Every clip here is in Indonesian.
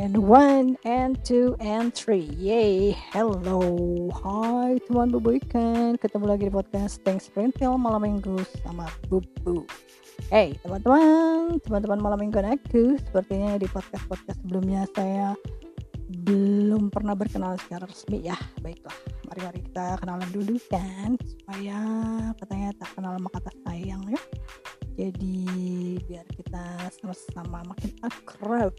and one and two and three. Yay. Hello. Hai teman bubu ikan. Ketemu lagi di podcast Thanks Sprintil malam minggu sama bubu. Hey teman-teman. Teman-teman malam minggu aku sepertinya di podcast-podcast sebelumnya saya belum pernah berkenalan secara resmi ya. Baiklah mari-mari kita kenalan dulu kan supaya katanya tak kenal maka tak sayang ya. Jadi biar kita sama-sama makin akrab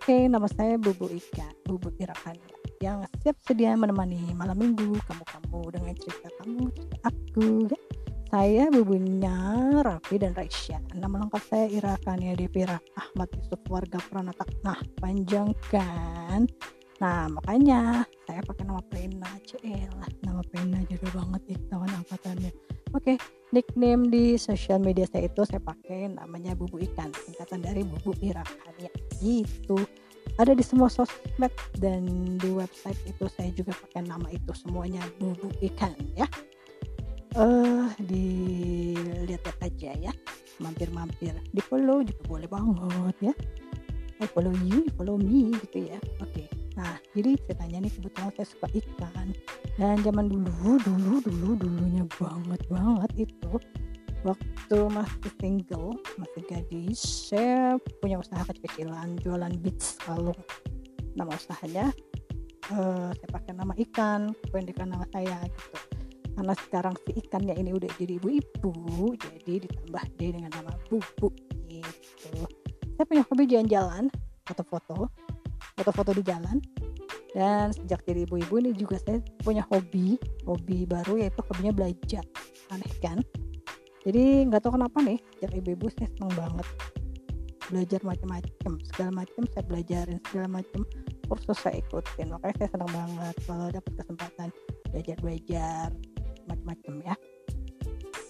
Oke, nama saya Bubu Ika, Bubu Irakan yang siap sedia menemani malam minggu kamu-kamu dengan cerita kamu, cerita aku. Ya. Saya bubunya Raffi dan Raisya. Nama lengkap saya Irakania Devira Ahmad Yusuf warga Pranata. Nah, panjang kan? Nah, makanya saya pakai nama Pena. Cielah, nama Pena juga banget itu kan angkatannya. Oke, nickname di sosial media saya itu saya pakai namanya Bubu Ikan, singkatan dari Bubu Irakan ya gitu. Ada di semua sosmed dan di website itu saya juga pakai nama itu semuanya bubu ikan ya. Eh uh, dilihat aja ya. Mampir-mampir. Di follow juga boleh banget ya. I follow you, follow me gitu ya. okay. Jadi ceritanya nih kebetulan saya suka ikan. Dan zaman dulu dulu dulu dulunya banget banget itu waktu masih single masih gadis saya punya usaha kecil-kecilan jualan beach kalung. Nama usahanya uh, saya pakai nama ikan pendidikan nama saya gitu. Karena sekarang si ikannya ini udah jadi ibu-ibu jadi ditambah deh dengan nama bubu gitu. Saya punya hobi jalan-jalan foto-foto foto-foto di jalan dan sejak jadi ibu-ibu ini juga saya punya hobi hobi baru yaitu hobinya belajar. Aneh kan? Jadi nggak tahu kenapa nih sejak ibu-ibu saya seneng banget belajar macam-macam segala macam saya belajarin segala macam kursus saya ikutin. Makanya saya senang banget kalau dapat kesempatan belajar belajar macam-macam ya.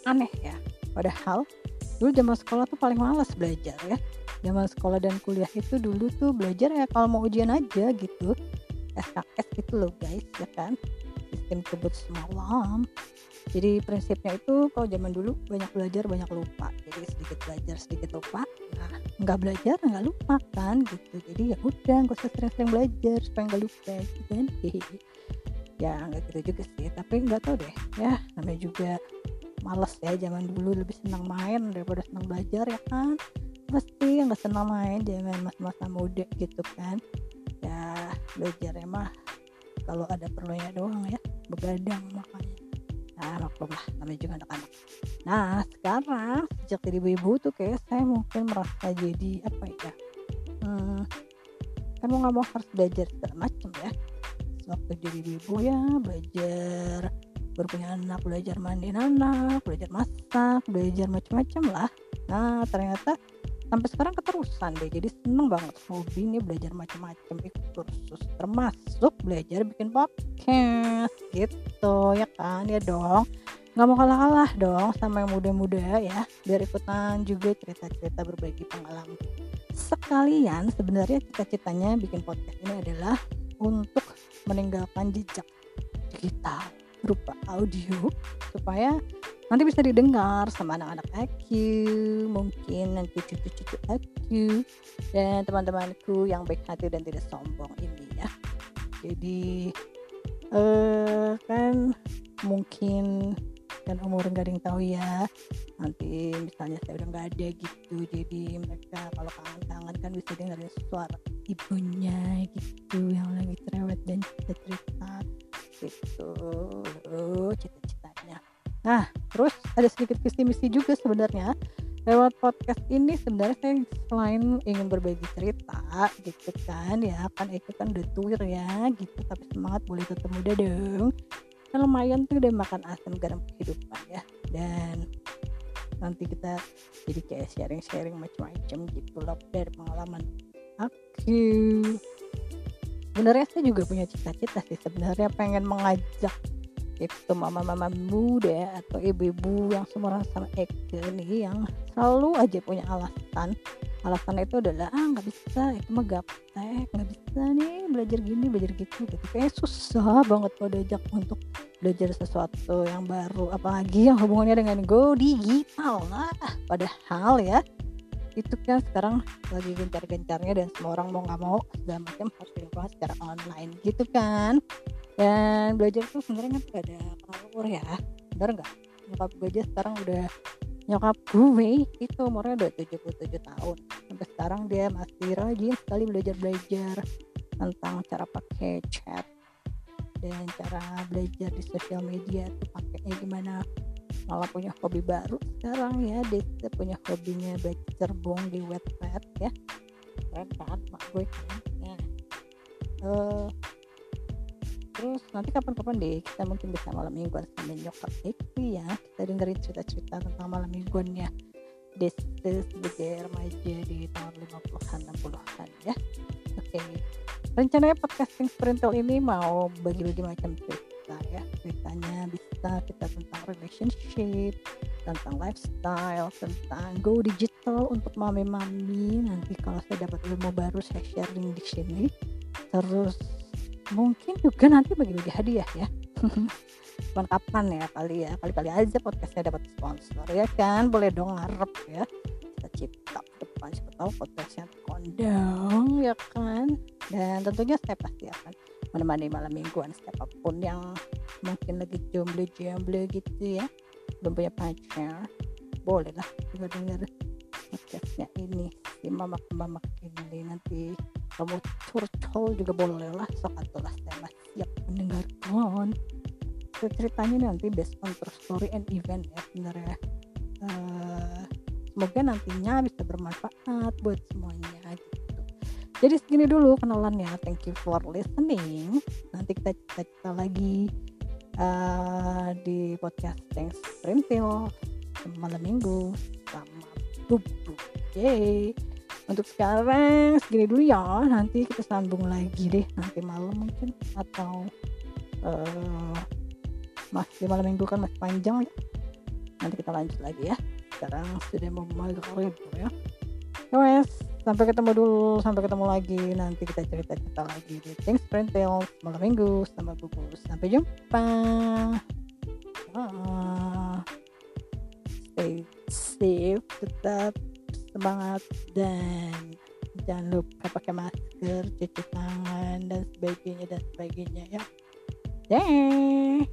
Aneh ya. Padahal dulu zaman sekolah tuh paling malas belajar ya. Zaman sekolah dan kuliah itu dulu tuh belajar ya kalau mau ujian aja gitu SKS gitu loh guys ya kan? Sistem kebut semalam jadi prinsipnya itu kalau zaman dulu banyak belajar banyak lupa. Jadi sedikit belajar sedikit lupa. Nah nggak belajar nggak lupa kan gitu. Jadi ya udah nggak usah sering-sering belajar supaya nggak lupa gitu kan? Ya nggak gitu juga sih. Tapi nggak tahu deh ya namanya juga males ya zaman dulu lebih senang main daripada senang belajar ya kan? Pasti nggak senang main zaman masa-masa muda gitu kan ya belajar emang kalau ada perlunya doang ya begadang makanya. Nah maklum lah namanya juga anak-anak. Nah sekarang sejak jadi ibu-ibu tuh kayak saya mungkin merasa jadi apa ya hmm, kan mau nggak mau harus belajar segala macam ya. Waktu jadi ibu ya belajar berpunya anak belajar mandi anak belajar masak belajar macam-macam lah. Nah ternyata sampai sekarang keterusan deh jadi seneng banget hobi nih belajar macam-macam ikut kursus termasuk belajar bikin podcast gitu ya kan? Ya dong. Nggak mau kalah-kalah dong sama yang muda-muda ya biar ikutan juga cerita-cerita berbagi pengalaman. Sekalian sebenarnya cita-citanya bikin podcast ini adalah untuk meninggalkan jejak digital berupa audio supaya nanti bisa didengar sama anak-anak aku mungkin nanti cucu-cucu aku dan teman-temanku yang baik hati dan tidak sombong ini ya. Jadi eh kan mungkin kan umur gak ada yang tahu ya. Nanti misalnya saya udah nggak ada gitu jadi mereka kalau kangen-kangen kan bisa dengerin suara ibunya gitu yang lagi cerewet dan cerita-cerita gitu. cita-cita Nah, terus ada sedikit visi misi juga sebenarnya. Lewat podcast ini sebenarnya saya selain ingin berbagi cerita gitu kan ya kan itu kan udah ya gitu. Tapi semangat boleh tetap muda dong. Kan lumayan tuh udah makan asam garam kehidupan ya. Dan nanti kita jadi kayak sharing-sharing macam-macam gitu loh dari pengalaman aku. Sebenarnya saya juga punya cita-cita sih. Sebenarnya pengen mengajak itu mama-mama muda atau ibu-ibu yang seumuran sama Eke nih yang selalu aja punya alasan. Alasan itu adalah ah nggak bisa itu mah gaptek nggak bisa nih belajar gini belajar gitu. Gitu kayak susah banget kalau diajak untuk belajar sesuatu yang baru apalagi yang hubungannya dengan go digital. Lah padahal ya itu kan sekarang lagi gencar-gencarnya dan semua orang mau nggak mau segala macam harus dilakukan secara online gitu kan dan belajar tuh sebenarnya kan gak ada umur ya. Bener nggak? Nyokap gue aja sekarang udah nyokap gue itu umurnya udah 77 tahun. Sampai sekarang dia masih rajin sekali belajar-belajar tentang cara pakai chat dan cara belajar di sosial media tuh pakainya gimana. Malah punya hobi baru sekarang ya. Dia punya hobinya baca cerbong di webpad ya. Keren kan? Mak gue kan. Uh, terus nanti kapan-kapan deh kita mungkin bisa malam mingguan sama nyokap itu ya. Kita dengerin cerita-cerita tentang malam mingguannya. Desta sebagai remaja di tahun 50-an 60-an ya. Oke. Okay. rencananya podcasting sprintel ini mau bagi-bagi macam cerita ya. Ceritanya bisa kita tentang relationship tentang lifestyle tentang go digital untuk mami-mami. Nanti kalau saya dapat ilmu baru saya sharing di sini. Terus mungkin juga nanti bagi-bagi hadiah ya. Kapan kapan ya kali ya. Kali-kali aja podcastnya dapat sponsor ya kan? Boleh dong ngarep ya. Kita cipta depan siapa tahu podcastnya kondang ya kan? Dan tentunya saya pasti akan menemani malam mingguan siapa pun yang mungkin lagi jomblo-jomblo gitu ya. Belum punya pacar. Boleh lah juga denger podcastnya ini si mamak-mamak ini nanti kamu curcol juga boleh lah sok atulah saya siap mendengarkan. Ceritanya nanti based on true story and event ya sebenarnya uh, semoga nantinya bisa bermanfaat buat semuanya gitu. Jadi segini dulu kenalannya. Thank you for listening. Nanti kita cerita lagi uh, di podcast Thanks Printil malam minggu. Sama bubu yay untuk sekarang segini dulu ya. Nanti kita sambung lagi deh. Nanti malam mungkin. Atau uh, masih malam minggu kan masih panjang ya. Nanti kita lanjut lagi ya. Sekarang sudah mau maghrib ya? Guys sampai ketemu dulu. Sampai ketemu lagi. Nanti kita cerita cerita lagi di Things Printel malam minggu. Sama buku sampai jumpa. Ah. stay safe. Tetap semangat dan jangan lupa pakai masker, cuci tangan dan sebagainya dan sebagainya ya. Deh.